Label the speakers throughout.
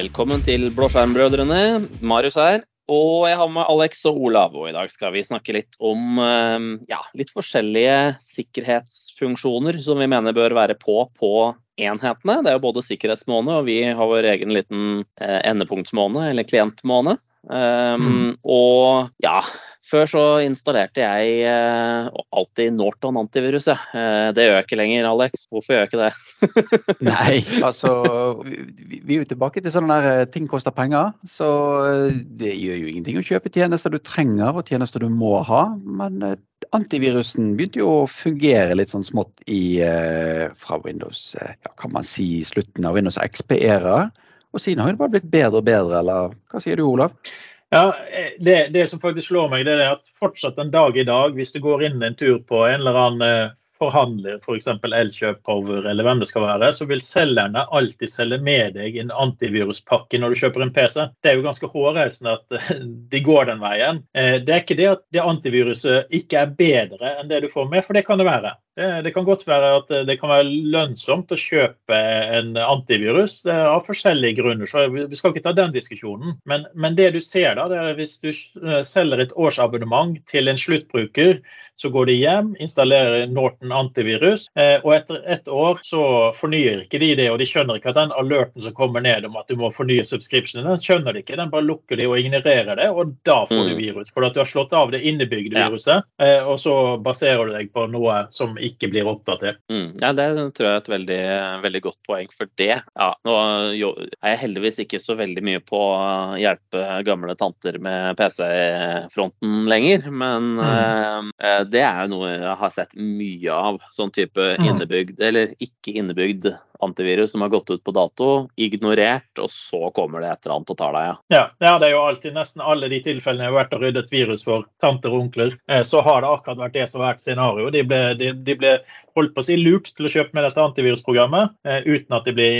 Speaker 1: Velkommen til Blåskjermbrødrene. Marius her. Og jeg har med Alex og Olav, og i dag skal vi snakke litt om eh, ja, litt forskjellige sikkerhetsfunksjoner som vi mener bør være på på enhetene. Det er jo både sikkerhetsmåned, og vi har vår egen liten eh, endepunktsmåned, eller klientmåned. Um, mm. Og ja, før så installerte jeg uh, alltid Norton antivirus. Uh, det gjør jeg ikke lenger, Alex. Hvorfor gjør jeg ikke det?
Speaker 2: Nei, altså vi, vi, er jo tilbake til sånne der ting koster penger. Så det gjør jo ingenting å kjøpe tjenester du trenger og tjenester du må ha. Men antivirusen begynte jo å fungere litt sånn smått i, fra Windows, ja, kan man si, slutten av Windows XP-æra. Og siden har det bare blitt bedre og bedre, eller hva sier du, Olav?
Speaker 3: Ja, det, det, som faktisk slår meg, det er at fortsatt en dag i dag, hvis du går inn en tur på en eller annen eh, forhandler, f.eks. For Elkjøp, Power eller hvem det skal være, så vil selgerne alltid selge med deg en antiviruspakke når du kjøper en PC. Det er jo ganske hårreisende at eh, de går den veien. Eh, det er ikke det at det antiviruset ikke er bedre enn det du får med, for det kan det være. Det, det, kan godt være at det kan være lønnsomt å kjøpe en antivirus. Det er av forskjellige grunner, så vi skal ikke ta den diskusjonen. Men, men det du ser da, det er hvis du eh, selger et årsabonnement til en sluttbruker, så går de hjem, installerer Norton antivirus, eh, og etter ett år så fornyer ikke de det. Og de skjønner ikke at den alerten som kommer ned om at du må fornye subscriptionen, den skjønner de ikke. Den bare lukker de og ignorerer det, og da får du mm. virus. For at du har slått av det innebygde viruset, eh, og så baserer du deg på noe som ikke ikke blir oppdatert.
Speaker 1: Mm, ja, Det tror jeg er et veldig, veldig godt poeng for det. Ja, nå er jeg heldigvis ikke så veldig mye på å hjelpe gamle tanter med PC-fronten lenger, men mm. eh, det er jo noe jeg har sett mye av. Sånn type mm. innebygd, eller ikke innebygd antivirus som har gått ut på dato, ignorert, og så kommer det et eller annet og tar deg.
Speaker 3: Ja. Ja, ja, det er jo alltid nesten alle de tilfellene jeg har vært og ryddet virus for tanter og onkler, eh, så har det akkurat vært det som har vært scenarioet. De ble, de, de ble holdt på å si lurt til å kjøpe med dette antivirusprogrammet, eh, uten at de ble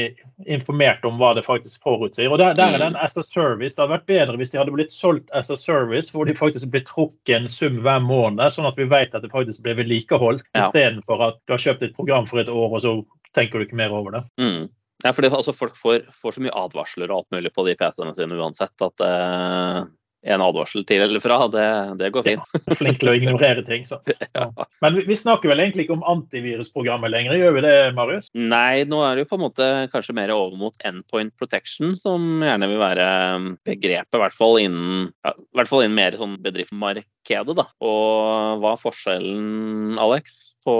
Speaker 3: informert om hva det faktisk forutsier. Og der, der er det en mm. as a service. Det hadde vært bedre hvis de hadde blitt solgt as a service, hvor de faktisk blir trukket en sum hver måned, sånn at vi vet at det faktisk blir vedlikeholdt, ja. istedenfor at du har kjøpt et program for et år, og så tenker du ikke mer over det.
Speaker 1: Mm. Ja, fordi altså, Folk får, får, så mye advarsler og alt mulig på de PC-ene sine uansett at eh, en advarsel til eller fra, det, det går fint.
Speaker 3: Ja, flink til å ignorere ting. sant? Ja. Men vi, vi, snakker vel egentlig ikke om antivirusprogrammet lenger, gjør vi det, Marius?
Speaker 1: Nei, nå er det jo på en måte kanskje mer over mot endpoint protection, som gjerne vil være um, begrepet, i hvert fall innen, ja, hvert fall innen mer sånn bedriftsmarkedet. da. Og hva er forskjellen, Alex, på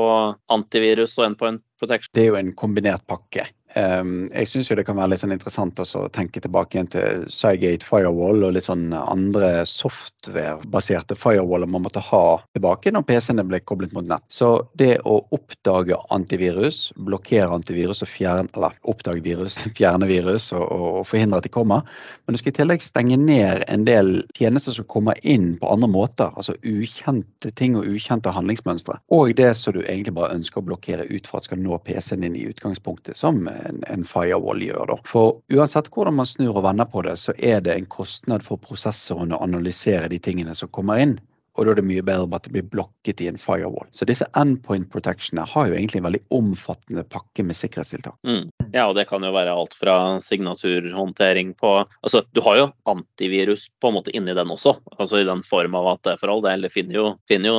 Speaker 1: antivirus og endpoint protection?
Speaker 2: Det er jo en kombinert pakke. Um, jeg syns det kan være litt sånn interessant å tenke tilbake igjen til Cygate Firewall og litt sånn andre softwarebaserte firewaller man måtte ha tilbake når PC-ene ble koblet mot nett. Så det å oppdage antivirus, blokkere antivirus og fjerne eller oppdage virus, fjerne virus og, og, forhindre at de kommer, men du skal i tillegg stenge ned en del tjenester som kommer inn på andre måter, altså ukjente ting og ukjente handlingsmønstre, og det som du egentlig bare ønsker å blokkere ut for at skal nå PC-en din i utgangspunktet, som en, en firewall gjør. Da. For uansett hvordan man snur og vender på det, så er det en kostnad for prosessoren å analysere de tingene som kommer inn. Og da er det mye bedre at det blir blokket i en firewall. Så disse endpoint protectionene har jo egentlig en veldig omfattende pakke med sikkerhetstiltak.
Speaker 1: Mm. Ja, og det kan jo være alt fra signaturhåndtering på Altså, du har jo antivirus på en måte inni den også. Altså i den form av at for all del, det finner jo, finner jo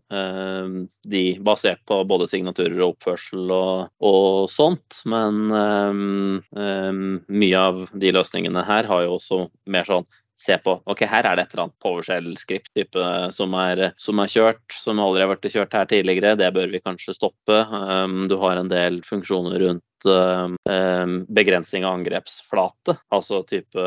Speaker 1: Eh, de basert på både signaturer og oppførsel og, og sånt. Men um, um, mye av de løsningene her har jo også mer sånn se på ok, her er det et eller annet PowerShell-skript som, som, er kjørt, som aldri har vært kjørt her tidligere. Det bør vi kanskje stoppe. Um, du har en del funksjoner rundt um, begrensning av angrepsflate. Altså type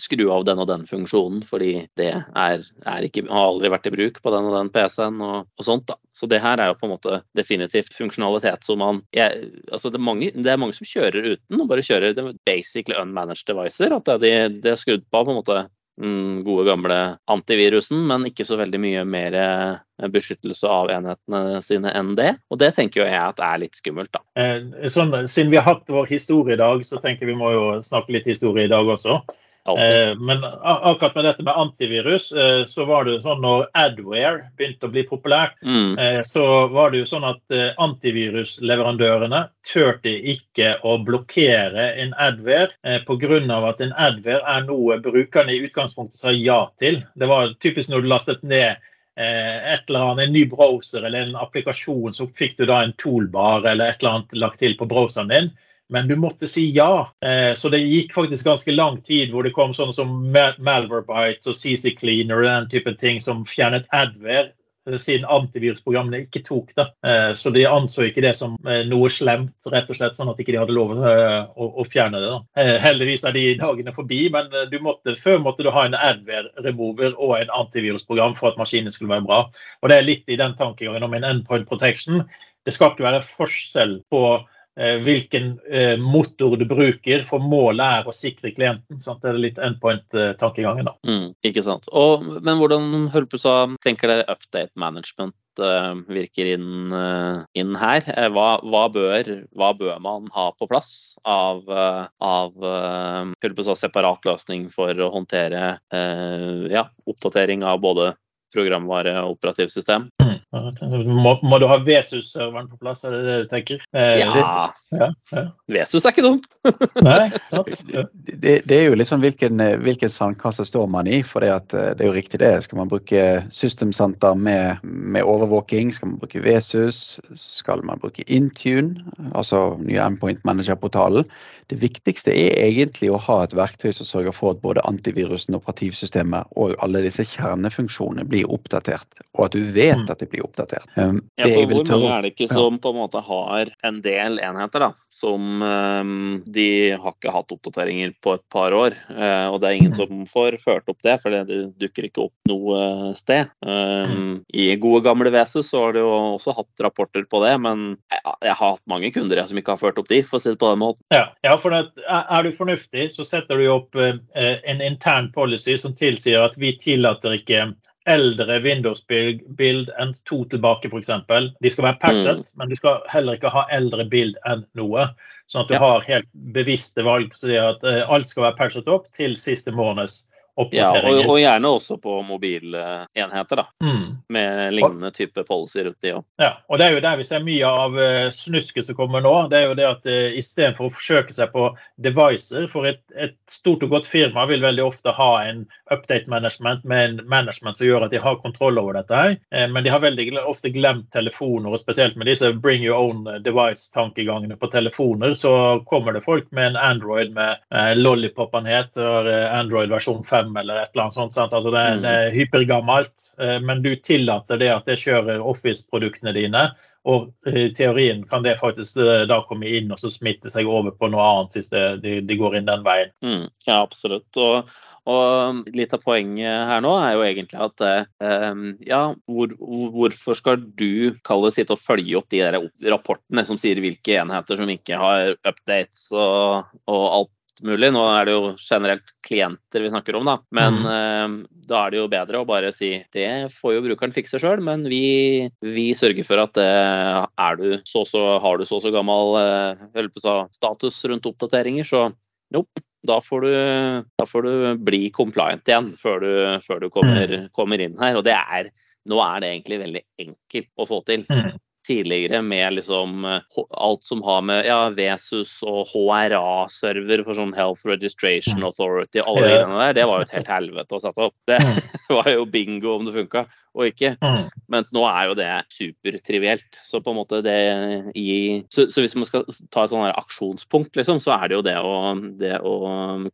Speaker 1: skru av den og den funksjonen fordi det er, er ikke, har aldri vært i bruk på den og den PC-en og, og, sånt. da. Så det her er jo på en måte definitivt funksjonalitet som man jeg, altså det, er mange, det er mange som kjører uten, og bare kjører basically unmanaged devices. At det, det er skrudd på på en måte den gode gamle antivirusen, men ikke så veldig mye mer eh, beskyttelse av enhetene sine enn det. Og det tenker jeg at er litt skummelt, da.
Speaker 3: Eh, sånn, siden vi har hatt vår historie i dag, så tenker vi må jo snakke litt historie i dag også. Eh, men akkurat med dette med antivirus, eh, så var det jo sånn når Adware begynte å bli populært, mm. eh, så var det jo sånn at antivirusleverandørene turte ikke å blokkere en Adware pga. at en Adware er noe brukerne i utgangspunktet sa ja til. Det var typisk når du lastet ned et eller annet, en ny browser eller en applikasjon, så fikk du da en toolbar eller et eller annet lagt til på browseren din men du måtte si ja. Eh, så det gikk faktisk ganske lang tid hvor det kom sånne som Malverbites og CC Cleaner og den type ting som fjernet adware eh, siden antivirusprogrammene ikke tok det. Eh, så de anså ikke det som noe slemt, rett og slett, sånn at ikke de hadde lov å, fjerne det. Heldigvis er de dagene forbi, men du måtte, før måtte du ha en adware-remover og en antivirusprogram for at maskinen skulle være bra. Og Det er litt i den tankegangen om en endpoint protection. Det skal ikke være forskjell på Eh, hvilken eh, motor du bruker, for målet er å sikre klienten. Sant? Det er litt endpoint-tankegangen. da.
Speaker 1: Mm, ikke sant. Og, men hvordan Hølpusa, tenker dere update management virker inn, inn her? Hva, hva, bør, hva, bør, man ha på plass av, av uh, separat løsning for å håndtere ja, oppdatering av både programvare og operativsystem?
Speaker 3: Mm. Må, må, du ha Vesus-serveren på plass, er det det du tenker?
Speaker 1: Eh, ja. ja, ja. Vesus er ikke dumt.
Speaker 3: Nei, sant.
Speaker 2: Det, det, er jo liksom hvilken, hvilken sandkasse står man i. For det, at, det er jo riktig det. Skal man bruke System Center med, med overvåking? Skal man bruke Vesus? Skal man bruke Intune, altså nye Endpoint Manager-portalen? Det viktigste er egentlig å ha et verktøy som sørger for at både antivirusen, operativsystemet og alle disse kjernefunksjonene blir oppdatert, og at du vet mm. at de blir oppdatert.
Speaker 1: Um, ja, for hvor mange er det ikke som på en måte har en del enheter da, som um, de har ikke hatt oppdateringer på et par år, uh, og det er ingen mm. som får ført opp det, for det dukker ikke opp noe sted. Um, I gode gamle VSU så har de jo også hatt rapporter på det, men jeg, jeg har hatt mange kunder jeg, som ikke har ført opp de, for å si det på den måten.
Speaker 3: Ja, ja for det, Er du fornuftig, så setter du opp eh, en intern policy som tilsier at vi tillater ikke eldre Windows-bild enn to tilbake, f.eks. De skal være patchet, mm. men du skal heller ikke ha eldre bild enn noe. Sånn at du ja. har helt bevisste valg på at eh, alt skal være patchet opp til siste måneds
Speaker 1: ja, og, og, gjerne også på mobilenheter, da. Mm. Med lignende type policy rundt de òg.
Speaker 3: Ja, og det er jo der vi ser mye av uh, snusket som kommer nå. Det er jo det at uh, eh, istedenfor å forsøke seg på devices For et, et, stort og godt firma vil veldig ofte ha en update management med en management som gjør at de har kontroll over dette. her, uh, Men de har veldig ofte glemt telefoner, og spesielt med disse bring your own device-tankegangene på telefoner, så kommer det folk med en Android med uh, lollipop-en heter, Android versjon 5 5 eller et eller annet sånt. Sant? Altså det, mm. det er hypergammelt, eh, men du tillater det at det kjører Office-produktene dine. Og i teorien kan det faktisk eh, da komme inn og så smitte seg over på noe annet hvis det, de, de går inn den veien.
Speaker 1: Mm, ja, absolutt. Og, og, litt av poenget her nå er jo egentlig at eh, ja, hvor, hvorfor skal du kalle sitte og følge opp de der rapportene som sier hvilke enheter som ikke har updates og, og alt mulig. Nå er det jo generelt klienter vi snakker om, da. Men mm. uh, da er det jo bedre å bare si det får jo brukeren fikse sjøl, men vi, vi, sørger for at det er du så så har du så så gammel uh, status rundt oppdateringer, så nope. Da får, du, da får du bli compliant igjen før du, før du kommer, mm. kommer, inn her. Og det er, nå er det egentlig veldig enkelt å få til. Mm tidligere med liksom eh, alt som har med ja, Vesus og HRA-server for sånn Health Registration mm. Authority, alle de greiene der, det var jo et helt helvete å sette opp. Det mm. var jo bingo om det funka og ikke. Mm. Mens nå er jo det supertrivielt. Så på en måte det i så, så, hvis man skal ta et sånn her aksjonspunkt, liksom, så er det jo det å, det å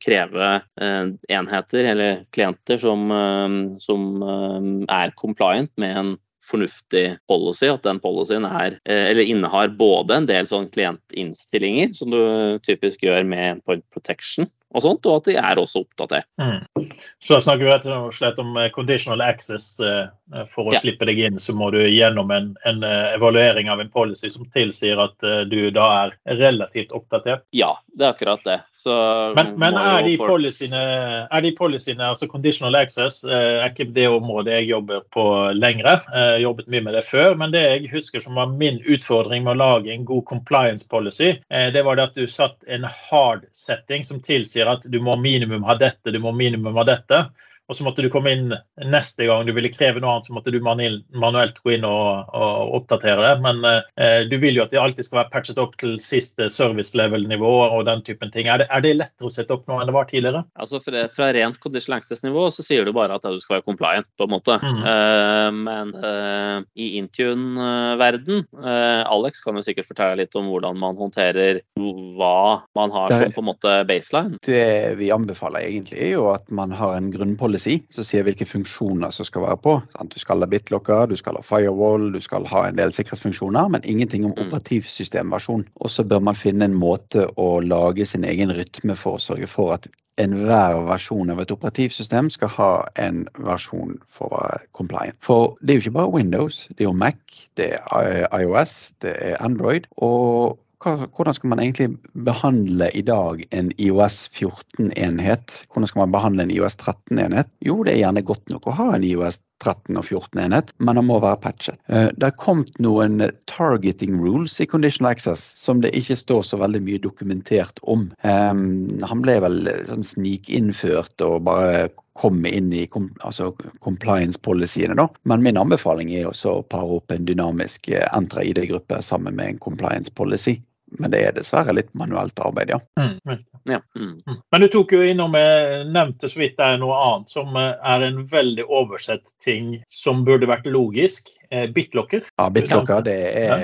Speaker 1: kreve eh, enheter eller klienter som, eh, som eh, er compliant med en fornuftig policy, at den policyen er, eh, eller innehar både en del sånn klientinnstillinger, som du typisk gjør med point protection, og sånt, og at de er også oppdatert. Mm.
Speaker 3: Så da snakker vi rett og slett om eh, conditional access. Eh, for å ja. slippe deg inn, så må du gjennom en, en, eh, evaluering av en policy som tilsier at du da er relativt oppdatert?
Speaker 1: Ja, det er akkurat det. Så,
Speaker 3: men, men er, de for... policyene, er de policyene, altså conditional access, er ikke det området jeg jobber på lenger. Jeg jobbet mye med det før. Men det jeg husker som var min utfordring med å lage en god compliance policy, det var det at du satt en hard setting som tilsier at du må minimum ha dette, du må minimum ha dette dette. Og så måtte du komme inn neste gang du ville kreve noe annet, så måtte du manuelt gå inn og, og oppdatere det. Men eh, du vil jo at det alltid skal være patchet opp til siste service level-nivå og den typen ting. Er det, er det, lettere å sette opp nå enn det var tidligere?
Speaker 1: Altså fra, Fra rent condition access-nivå så sier du bare at du skal være compliant, på en måte. Mm. Uh, men uh, i Intune-verden uh, Alex kan jo sikkert fortelle litt om hvordan man håndterer hva man har som på en måte baseline.
Speaker 2: Det vi anbefaler egentlig er jo at man har en grunnpolicy policy som sier hvilke funksjoner som skal være på. Du skal ha bitlocker, du skal ha firewall, du skal ha en del sikkerhetsfunksjoner, men ingenting om mm. operativsystemversjon. Og så bør man finne en måte å lage sin egen rytme for å sørge for at enhver versjon av et operativsystem skal ha en versjon for å være compliant. For det er jo ikke bare Windows, det er jo Mac, det er iOS, det er Android. og hvordan skal man egentlig behandle i dag en IOS 14-enhet? Hvordan skal man behandle en IOS 13-enhet? Jo, det er gjerne godt nok å ha en IOS 13 og 14-enhet, men den må være patchet. Eh, det har kommet noen targeting rules i Conditional Access som det ikke står så veldig mye dokumentert om. Han ble vel sånn snikinnført og bare komme inn i altså compliance policyene. Da. Men min anbefaling er også å pare opp en dynamisk eh, entra ID-gruppe sammen med en compliance policy. Men det er dessverre litt manuelt arbeid, ja. Mm,
Speaker 3: ja. Mm. mm. Men du tok jo innom, jeg nevnte så vidt det er noe annet som eh, er en veldig oversett ting som burde vært logisk. Eh, BitLocker.
Speaker 2: Ja, BitLocker det er,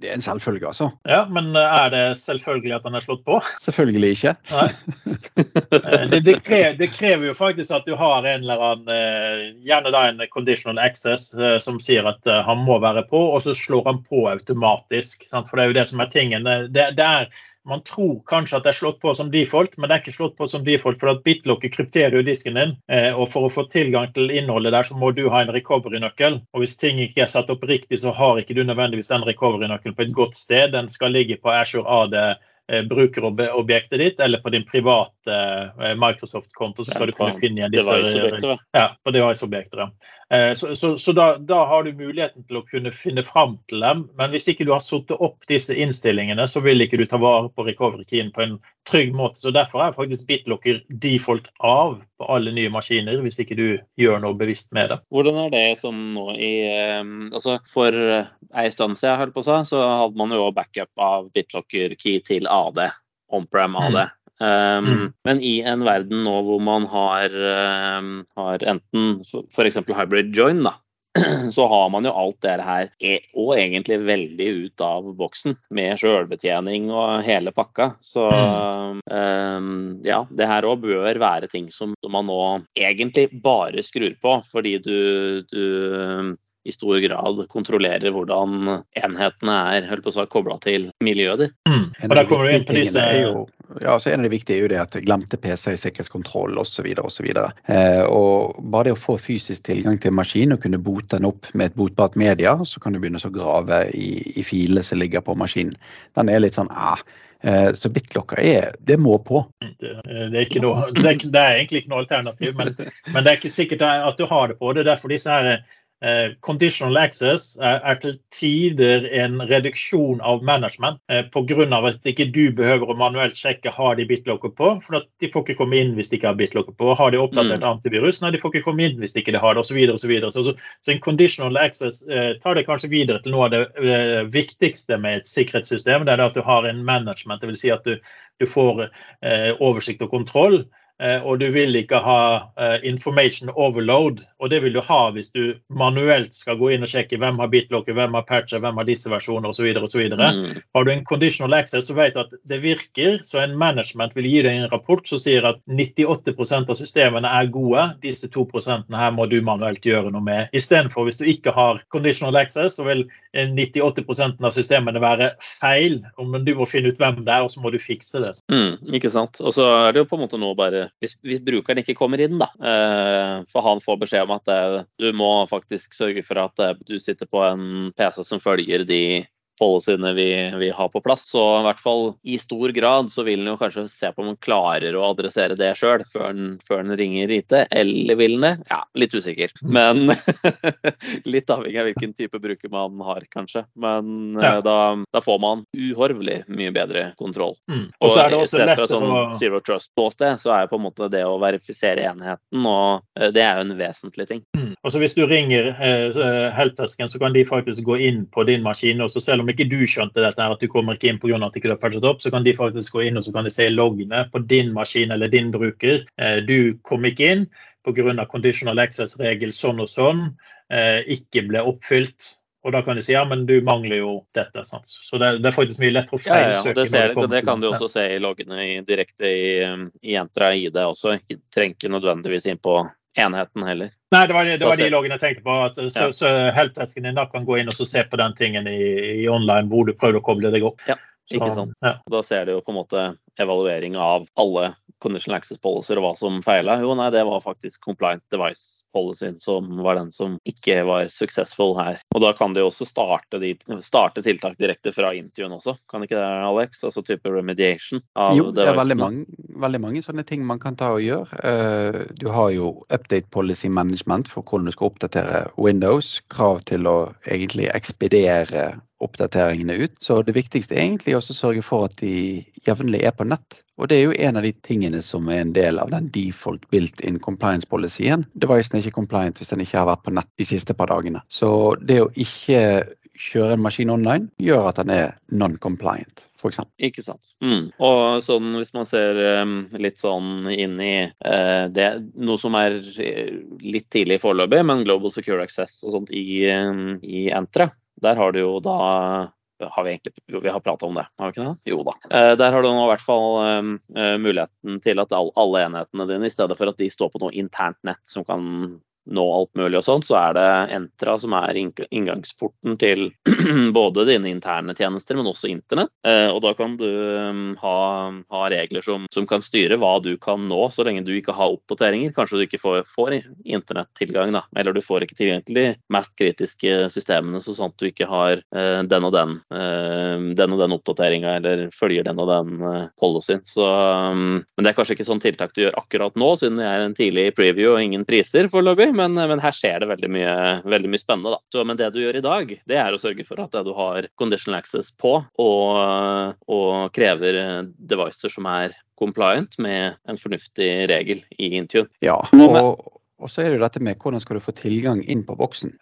Speaker 2: det er, en selvfølge, altså.
Speaker 3: Ja, Men er det selvfølgelig at den er slått på?
Speaker 2: Selvfølgelig ikke.
Speaker 3: det, det, krever, det, krever, jo faktisk at du har en eller annen, gjerne da en conditional access, som sier at han må være på, og så slår han på automatisk. Sant? For det er jo det som er tingen. Det, det er man tror kanskje at det er slått på som default, men det er ikke slått på som default, for at BitLocker krypterer jo disken din. Eh, og For å få tilgang til innholdet der, så må du ha en recovery-nøkkel. Og Hvis ting ikke er satt opp riktig, så har ikke du nødvendigvis den recovery-nøkkelen på et godt sted. Den skal ligge på Azure AD brukerobjektet ditt, eller på din private eh, Microsoft-konto, så skal du kunne finne igjen disse ja, på device-objekter. Eh, så, så, så da, da, har du muligheten til å kunne finne fram til dem. Men hvis ikke du har satt opp disse innstillingene, så vil ikke du ta vare på recovery-keyen på en trygg måte. Så Derfor er faktisk BitLocker default av på alle nye maskiner, hvis ikke du gjør noe bevisst med det.
Speaker 1: Hvordan er det sånn nå i eh, altså For ei stund siden, holdt på å si, så hadde man jo backup av BitLocker-key til AD. On-pram AD. Mm. Um, mm. Men i en verden nå hvor man har, um, har enten f.eks. hybrid join, da, så har man jo alt det her, e, og egentlig veldig ut av boksen, med sjølbetjening og hele pakka. Så um, ja, det her òg bør være ting som man nå egentlig bare skrur på, fordi du, du i stor grad kontrollerer hvordan enhetene er holdt på å kobla til miljøet ditt. Mm.
Speaker 3: Og da kommer du inn på disse...
Speaker 2: Jo, ja, så En av de viktige er jo det at glemte PC, sikkerhetskontroll osv. Eh, og bare det å få fysisk tilgang til en maskin og kunne bote den opp med et botbart media, så kan du begynne å grave i, i filene som ligger på maskinen. Den er litt sånn ah, så BitLocker er Det må på.
Speaker 3: Det, det, er noe, det, er, det, er egentlig ikke noe alternativ, men, men, det er ikke sikkert at du har det på. Det er derfor disse her Eh, conditional access er, til tider en reduksjon av management eh, pga. at ikke du behøver å manuelt sjekke har de bitlocker på. For de får ikke komme inn hvis de ikke har bitlocker på. Har de oppdatert mm. antivirus? Nei, de får ikke komme inn hvis de ikke har det, osv. Så, så, så, så en conditional access eh, tar det kanskje videre til noe av det eh, viktigste med et sikkerhetssystem. Det er det at du har en management, dvs. Si at du, du får eh, oversikt og kontroll. Eh, og du vil ikke ha uh, information overload. Og det vil du ha hvis du manuelt skal gå inn og sjekke hvem har bitlocket, hvem har patcher, hvem har disse versjoner osv. Mm. Har du en conditional access, så vet du at det virker. Så en management vil gi deg en rapport som sier at 98% av systemene er gode. Disse 2% her må du manuelt gjøre noe med. Istedenfor hvis du ikke har conditional access, så vil 98% av systemene være feil. Men du må finne ut hvem det er, og så må du fikse det.
Speaker 1: Mm, ikke sant. Og så er det jo på en måte nå bare hvis, hvis brukeren ikke kommer inn, da. Eh, for han får beskjed om at det, du må faktisk sørge for at det, du sitter på en PC som følger de policyene vi, vi, har på plass. Så i hvert fall i stor grad så vil en jo kanskje se på om en klarer å adressere det sjøl før, en ringer IT. Eller vil en det? Ja, litt usikker. Men litt avhengig av hvilken type bruker man har, kanskje. Men eh, ja. da, da, får man uhorvelig mye bedre kontroll.
Speaker 3: Mm. Og så er det også lett
Speaker 1: sånn å Zero Trust-ståsted, så er jo på en måte det å verifisere enheten, og eh, det er jo en vesentlig ting.
Speaker 3: Mm. Og så Hvis du ringer eh, helpdesken, så kan de faktisk gå inn på din maskin. og så Selv om ikke du skjønte dette, at du kommer ikke inn pga. at ikke du har patchet opp, så kan de faktisk gå inn og så kan de se loggene på din maskin eller din bruker. Eh, du kom ikke inn pga. conditional access-regel sånn og sånn, eh, ikke ble oppfylt. Og da kan de si ja, men du mangler jo dette. Sant? Så det, det, er faktisk mye lettere å feilsøke.
Speaker 1: Ja, ja, det, ser, det, det kan du også se i loggene i, direkte i, i Entra ID også. Ikke trenger ikke nødvendigvis inn på enheten heller.
Speaker 3: Nei, det var, det, det var de loggene jeg tenkte på. Altså, så, ja. så helpdesken din da kan gå inn og se på den tingen i, i, online hvor du prøvde å koble deg opp.
Speaker 1: Ja, ikke sant. Ja. Da ser du jo på en måte evaluering av alle conditional access policies og hva som feila. Jo, nei, det var faktisk compliant device policyen som var den som ikke var successful her. Og da kan de også starte, de, starte tiltak direkte fra intervjuen også, kan ikke det, Alex? Altså type remediation?
Speaker 2: jo, det er veldig mange, veldig mange, sånne ting man kan ta og gjøre. Uh, du har jo update policy management for hvordan du skal oppdatere Windows. Krav til å egentlig ekspedere oppdateringene ut. Så det viktigste er egentlig å sørge for at de jevnlig er på nett. Og det er jo en av de tingene som er en del av den default built-in compliance-policyen. Devicen er ikke compliant hvis den ikke har vært på nett de siste par dagene. Så det å ikke kjøre en maskin online gjør at den er non-compliant.
Speaker 1: Ikke sant. Mm. Og sånn, hvis man ser um, litt sånn inn i uh, det, noe som er eh, litt tidlig foreløpig, men Global Secure Access og sånt i, um, i Entra, der har du jo da har vi egentlig vi har prata om det, har vi ikke det? Jo da. Eh, der har du nå i hvert fall eh, muligheten til at alle enhetene dine, i stedet for at de står på noe internt nett som kan nå alt mulig og sånt, så er det Entra som er inngangsporten til både dine interne tjenester, men også internett. Eh, og da kan du um, ha, ha regler som, som, kan styre hva du kan nå, så lenge du ikke har oppdateringer. Kanskje du ikke får, får internettilgang, da. Eller du får ikke tilgang mest kritiske systemene, så at du ikke har uh, den og den, uh, den den oppdateringa, eller følger den og den uh, policyen. Så, um, men det er kanskje ikke sånn tiltak du gjør akkurat nå, siden det er en tidlig preview og ingen priser foreløpig men, men, her skjer det veldig mye, veldig mye spennende. Da. Så, men det du gjør i dag, det er å sørge for at du har conditional access på, og, og krever devices som er compliant med en fornuftig regel i Intune.
Speaker 2: Ja, og, og så er det jo dette med hvordan skal du få tilgang inn på boksen.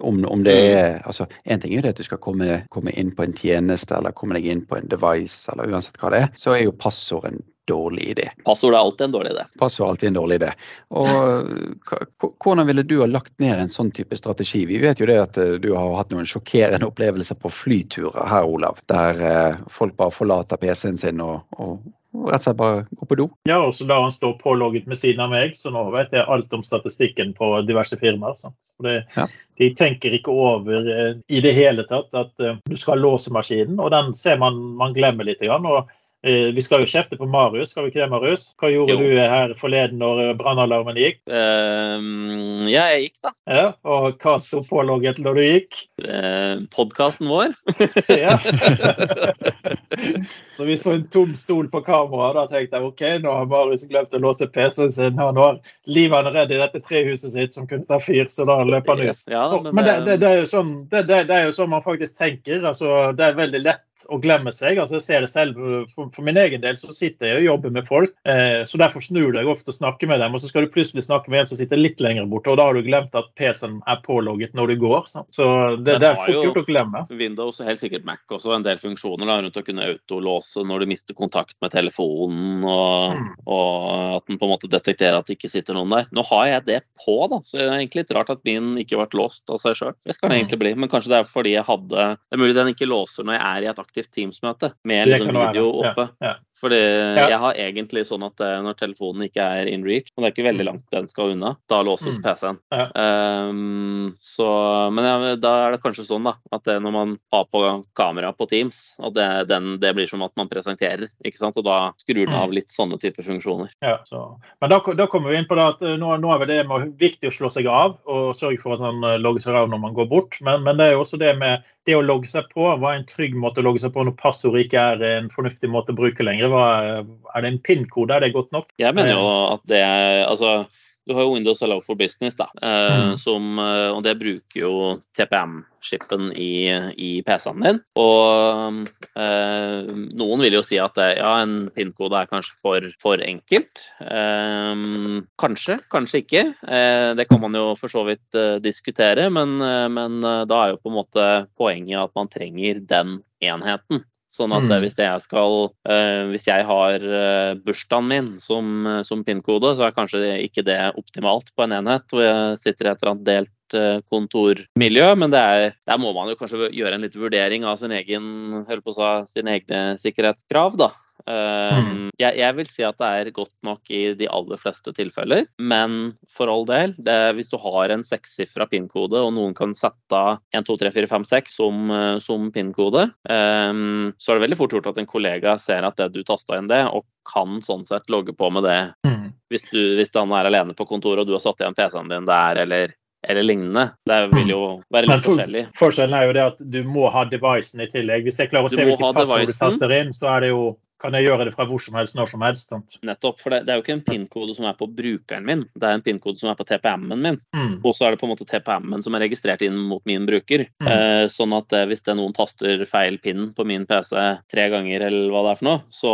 Speaker 2: Om, om, det mm. er, altså En ting er det at du skal komme, komme, inn på en tjeneste eller komme deg inn på en device, eller uansett hva det er. Så er jo passord en dårlig idé.
Speaker 1: Passord er alltid en dårlig idé.
Speaker 2: Passord er alltid en dårlig idé. Og Hvordan ville du ha lagt ned en sånn type strategi? Vi vet jo det at eh, du har hatt noen sjokkerende opplevelser på flyturer her, Olav. Der eh, folk bare forlater PC-en sin og, og rett og slett bare går på do.
Speaker 3: Ja, og så lar han stå pålogget med siden av meg, så nå vet jeg alt om statistikken på diverse firmaer. Det, ja. De tenker ikke over eh, i det hele tatt at du skal låse maskinen, og den ser man man glemmer litt. Og vi skal jo kjefte på Marius, skal vi ikke det, Marius? Hva gjorde jo. du her forleden når eh, brannalarmen gikk?
Speaker 1: Uh, ja, jeg gikk, da.
Speaker 3: Ja, Og hva sto pålogget når du gikk?
Speaker 1: Uh, Podkasten vår.
Speaker 3: ja. så vi så en tom stol på kameraet. Da tenkte jeg OK, nå har Marius glemt å låse PC-en sin. Nå har er redd i dette trehuset sitt som kunne ta fyr, så da løper han ut. Ja, men, men det, det, det, er sånn, det, er jo sånn, man faktisk tenker. Altså, det er veldig lett å glemme seg. altså Jeg ser det selv. For, for min egen del så sitter jeg og jobber med folk. Eh, så Derfor snur du deg ofte og snakker med dem, og så skal du plutselig snakke med en som sitter litt lenger borte. og Da har du glemt at PC-en er pålogget når du går. Sant? Så det, det, er fort gjort å glemme.
Speaker 1: Windows og helt sikkert Mac også en del funksjoner da, rundt å kunne autolåse når du mister kontakt med telefonen, og, mm. og at den på en måte detekterer at det ikke sitter noen der. Nå har jeg det på, da, så det er egentlig litt rart at min ikke har vært låst av seg sjøl. Det skal den mm. egentlig bli, men kanskje det er fordi jeg hadde Det er mulig den ikke låser når jeg er i et aktivt Teams-møte med liksom video oppe. Ja, ja. Fordi jeg har egentlig sånn at eh, når telefonen ikke er in reach, og det er ikke veldig langt den skal unna, da låses
Speaker 3: Mm.
Speaker 1: PC-en.
Speaker 3: Ja.
Speaker 1: Um, så, men ja, da er det kanskje sånn da, at det, når man har på kamera på Teams, at det, den, det blir som at man presenterer, ikke sant? og da skrur den
Speaker 3: Mm.
Speaker 1: av litt sånne typer funksjoner.
Speaker 3: Ja, så. Men da, da kommer vi inn på det at eh, nå, nå er det med, viktig å slå seg av og sørge for at man eh, logger seg av når man går bort. Men, men det er jo også det med det å logge seg på. Hva er en trygg måte å logge seg på når passordet ikke er en fornuftig måte å bruke lenger? Hva er, er det en PIN-kode? Er det godt nok?
Speaker 1: Jeg mener jo at det er altså du har jo Windows Allow for Business, da, eh,
Speaker 3: Mm.
Speaker 1: som, eh, og det bruker jo TPM-shipen i, i PC-en din. Og eh, noen vil jo si at ja, en PIN-kode er kanskje for, for enkelt. Eh, kanskje, kanskje ikke. Eh, det kan man jo for så vidt eh, diskutere, men, eh, men eh, da er jo på en måte poenget at man trenger den enheten. Sånn at eh,
Speaker 3: Mm.
Speaker 1: hvis jeg skal eh, Hvis jeg har eh, bursdagen min som, eh, som PIN-kode, så er kanskje ikke det optimalt på en enhet hvor jeg sitter i et eller annet delt eh, kontormiljø, men det er, der må man jo kanskje gjøre en litt vurdering av sin egen, holdt på å si, sine egne sikkerhetskrav, da.
Speaker 3: Mm.
Speaker 1: jeg, jeg vil si at det er godt nok i de aller fleste tilfeller, men for all del, det, hvis du har en sekssifra PIN-kode, og noen kan sette av 1, 2, 3, 4, 5, 6 som, eh, som PIN-kode, um, så er det veldig fort gjort at en kollega ser at det du tasta inn det, og kan sånn sett logge på med det
Speaker 3: Mm.
Speaker 1: hvis, du, hvis han er alene på kontoret og du har satt igjen PC-en din der, eller, eller lignende. Det vil jo være
Speaker 3: Men
Speaker 1: litt
Speaker 3: for-
Speaker 1: forskjellig.
Speaker 3: Forskjellen er jo det at du må ha devicen i tillegg. Hvis jeg klarer å
Speaker 1: Du
Speaker 3: se
Speaker 1: hvilke
Speaker 3: passord du taster inn, så er det jo, kan jeg gjøre det fra hvor som helst, når som helst. Sant?
Speaker 1: Nettopp. For det, det er jo ikke en PIN-kode som er på brukeren min, det er en PIN-kode som er på TPM-en min.
Speaker 3: Mm.
Speaker 1: Og så er det på en måte TPM-en som er registrert inn mot min bruker.
Speaker 3: Mm.
Speaker 1: Eh, sånn at eh, hvis det er noen taster feil PIN på min PC tre ganger, eller hva det er for noe, så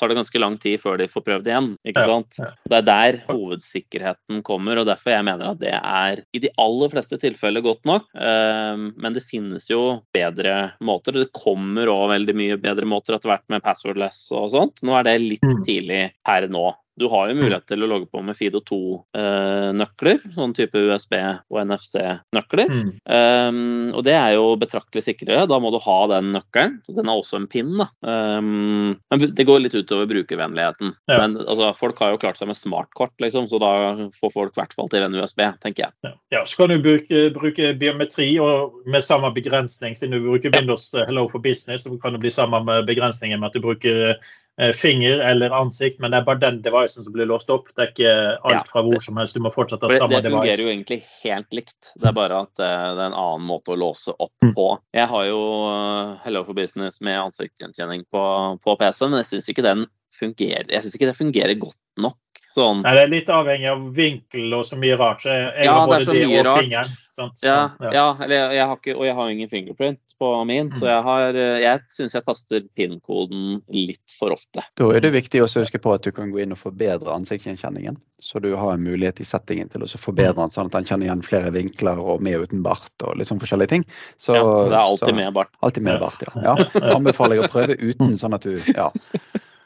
Speaker 1: tar det ganske lang tid før de får prøvd igjen. ikke
Speaker 3: Ja,
Speaker 1: sant?
Speaker 3: ja.
Speaker 1: Det er der hovedsikkerheten kommer, og derfor jeg mener at det er i de aller fleste tilfeller godt nok. Eh, men det finnes jo bedre måter. Det kommer òg veldig mye bedre måter etter hvert med passwordless og sånt. Nå er det litt
Speaker 3: Mm.
Speaker 1: tidlig per nå. Du har jo mulighet til å logge på med Fido 2-nøkler, sånn type USB og NFC-nøkler.
Speaker 3: Mm.
Speaker 1: Um, og det er jo betraktelig sikrere. Da må du ha den nøkkelen. Den er også en pin. Da. Um, men det går litt utover brukervennligheten.
Speaker 3: Ja.
Speaker 1: Men altså, folk har jo klart seg med smartkort, liksom, så da får folk i hvert fall til en USB, tenker jeg.
Speaker 3: Ja. ja, så kan du bruke, bruke biometri og med samme begrensning. Siden du bruker Windows eh, Hello for Business, så kan det bli samme begrensninger begrensningen med at du bruker eh, finger eller ansikt, men det er bare den devicen som blir låst opp. Det er ikke alt fra hvor som helst. Du må fortsatt ha
Speaker 1: samme det, det fungerer
Speaker 3: device.
Speaker 1: jo egentlig helt likt. Det er bare at eh, det er en annen måte å låse opp
Speaker 3: Mm.
Speaker 1: på. Jeg har jo eh, Hello for Business med ansiktsgjenkjenning på, på PC, men jeg syns ikke den fungerer. Jeg synes ikke det fungerer godt nok. Sånn.
Speaker 3: Nei, det er litt avhengig av vinkel og så mye rart. Så jeg,
Speaker 1: Ja,
Speaker 3: har
Speaker 1: det
Speaker 3: både det,
Speaker 1: mye
Speaker 3: og
Speaker 1: rart.
Speaker 3: fingeren. Sant? Så,
Speaker 1: Ja,
Speaker 3: ja.
Speaker 1: ja eller jeg, jeg har ikke, og jeg har ingen fingerprint på min,
Speaker 3: Mm.
Speaker 1: så jeg, har, eh, jeg syns jeg taster PIN-koden litt for ofte.
Speaker 2: Da er det viktig også å huske på at du kan gå inn og forbedre ansiktsgjenkjenningen. Så du har en mulighet i settingen til å forbedre den sånn at den kjenner igjen flere vinkler og med og uten bart og litt sånn forskjellige ting. Så,
Speaker 1: ja, det er alltid
Speaker 2: så,
Speaker 1: med bart.
Speaker 2: Alltid med
Speaker 3: Ja.
Speaker 2: bart, ja. ja. Anbefaler jeg å prøve uten, sånn at du Ja.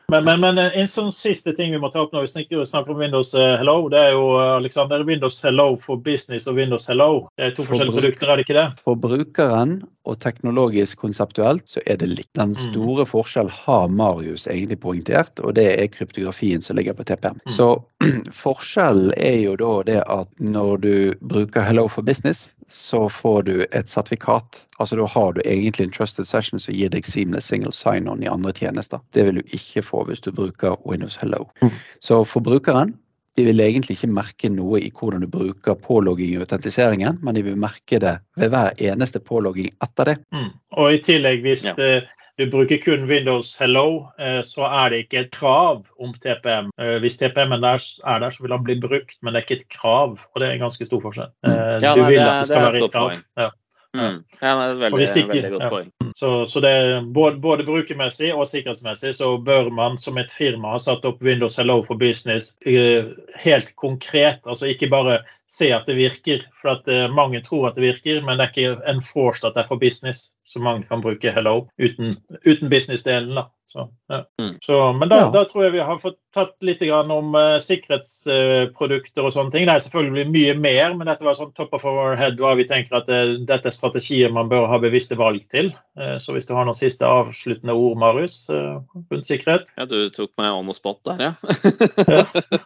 Speaker 3: Men, men, men en sånn siste ting vi må ta opp når vi snakker, snakker om Windows eh, Hello, det er jo eh, Alexander, Windows Hello for Business og Windows Hello. Det er to
Speaker 2: For
Speaker 3: forskjellige produkter, er det ikke det?
Speaker 2: For brukeren og teknologisk konseptuelt så er det likt. Den
Speaker 3: Mm.
Speaker 2: store forskjellen har Marius egentlig poengtert, og det er kryptografien som ligger på TPM.
Speaker 3: Mm.
Speaker 2: Så forskjellen er jo da det at når du bruker Hello for Business, så får du et sertifikat. Altså da har du egentlig en trusted session som gir deg seamless single sign-on i andre tjenester. Det vil du ikke få hvis du bruker Windows Hello.
Speaker 3: Mm.
Speaker 2: Så for brukeren de vil egentlig ikke merke noe i hvordan du bruker pålogging i autentiseringen, men de vil merke det ved hver eneste pålogging etter det.
Speaker 3: Mm. Og i tillegg, hvis
Speaker 1: Ja.
Speaker 3: eh, du bruker kun Windows Hello, eh, så er det ikke et krav om TPM. Eh, hvis TPM-en er der, så vil den bli brukt, men det er ikke et krav. Og det er en ganske stor forskjell.
Speaker 2: Mm.
Speaker 3: Eh,
Speaker 1: Ja,
Speaker 3: du
Speaker 1: nei,
Speaker 3: vil
Speaker 1: det-
Speaker 3: at det skal være et krav. Ja.
Speaker 1: Mm. Ja, det er et veldig,
Speaker 3: ikke-
Speaker 1: veldig godt
Speaker 3: ja.
Speaker 1: poeng.
Speaker 3: Så, så det, både, både brukermessig og sikkerhetsmessig så bør man som et firma ha satt opp Windows Hello for Business eh, helt konkret. Altså ikke bare se at det virker, for at eh, mange tror at det virker, men det er ikke enforced at det er for business. Så mange kan bruke Hello uten, uten business-delen. da. Så, ja.
Speaker 1: Mm.
Speaker 3: så, men da,
Speaker 2: Ja.
Speaker 3: da tror jeg vi har fått tatt litt grann om uh, sikkerhetsprodukter og sånne ting. Det er selvfølgelig mye mer, men dette var sånn top of our head hva vi tenker at det, dette er strategier man bør ha bevisste valg til. Uh, så hvis du har noen siste avsluttende ord, Marius, uh, rundt sikkerhet?
Speaker 1: Ja, du tok meg on the spot der, ja.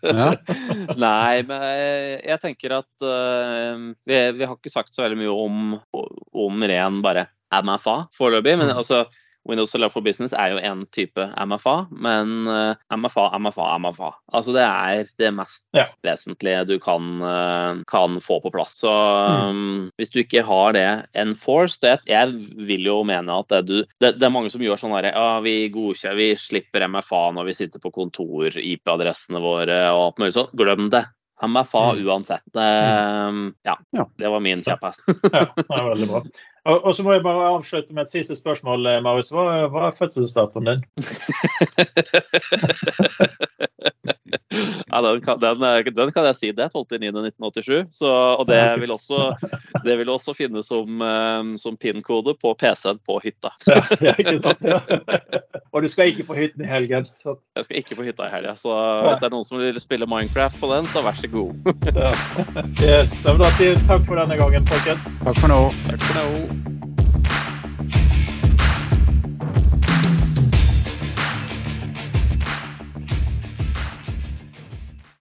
Speaker 2: Ja.
Speaker 1: Nei, men jeg- tenker at eh, vi, vi har ikke sagt så veldig mye om, om ren bare MFA foreløpig. Men
Speaker 3: Mm.
Speaker 1: altså, Windows Solar for Business er jo en type MFA, men eh, MFA, MFA, MFA. Altså det er det mest
Speaker 3: Ja.
Speaker 1: vesentlige du kan, eh, kan få på plass. Så
Speaker 3: Mm.
Speaker 1: um, hvis du ikke har det enforced Jeg, jeg vil jo mene at det, du, det, det er mange som gjør sånn herre ja, vi godkjenner, vi slipper MFA når vi sitter på kontor, IP-adressene våre og alt mulig sånt. Glem det. MFA
Speaker 3: Mm.
Speaker 1: uansett. Det, ja,
Speaker 2: Ja.
Speaker 1: det var min kjepphest.
Speaker 3: Ja, det er veldig bra. Og, og så må jeg bare avslutte med et siste spørsmål, eh, Marius. Hva, hva er fødselsdatoen din?
Speaker 1: Ja, den kan, den, er- den kan jeg si. Det er 12.9.1987. Så, og det vil også, det vil også finnes som, eh, som PIN-kode på PC-en på hytta.
Speaker 3: Ja, ikke sant? Ja. Og du skal ikke på hytten i helgen. Så,
Speaker 1: Jeg skal ikke på hytta i helga, så hvis det er noen som vil spille Minecraft på den, så vær så god.
Speaker 3: ja. Yes. Da vil jeg si takk for denne gangen, folkens.
Speaker 2: Takk for nå.
Speaker 1: Takk for nå.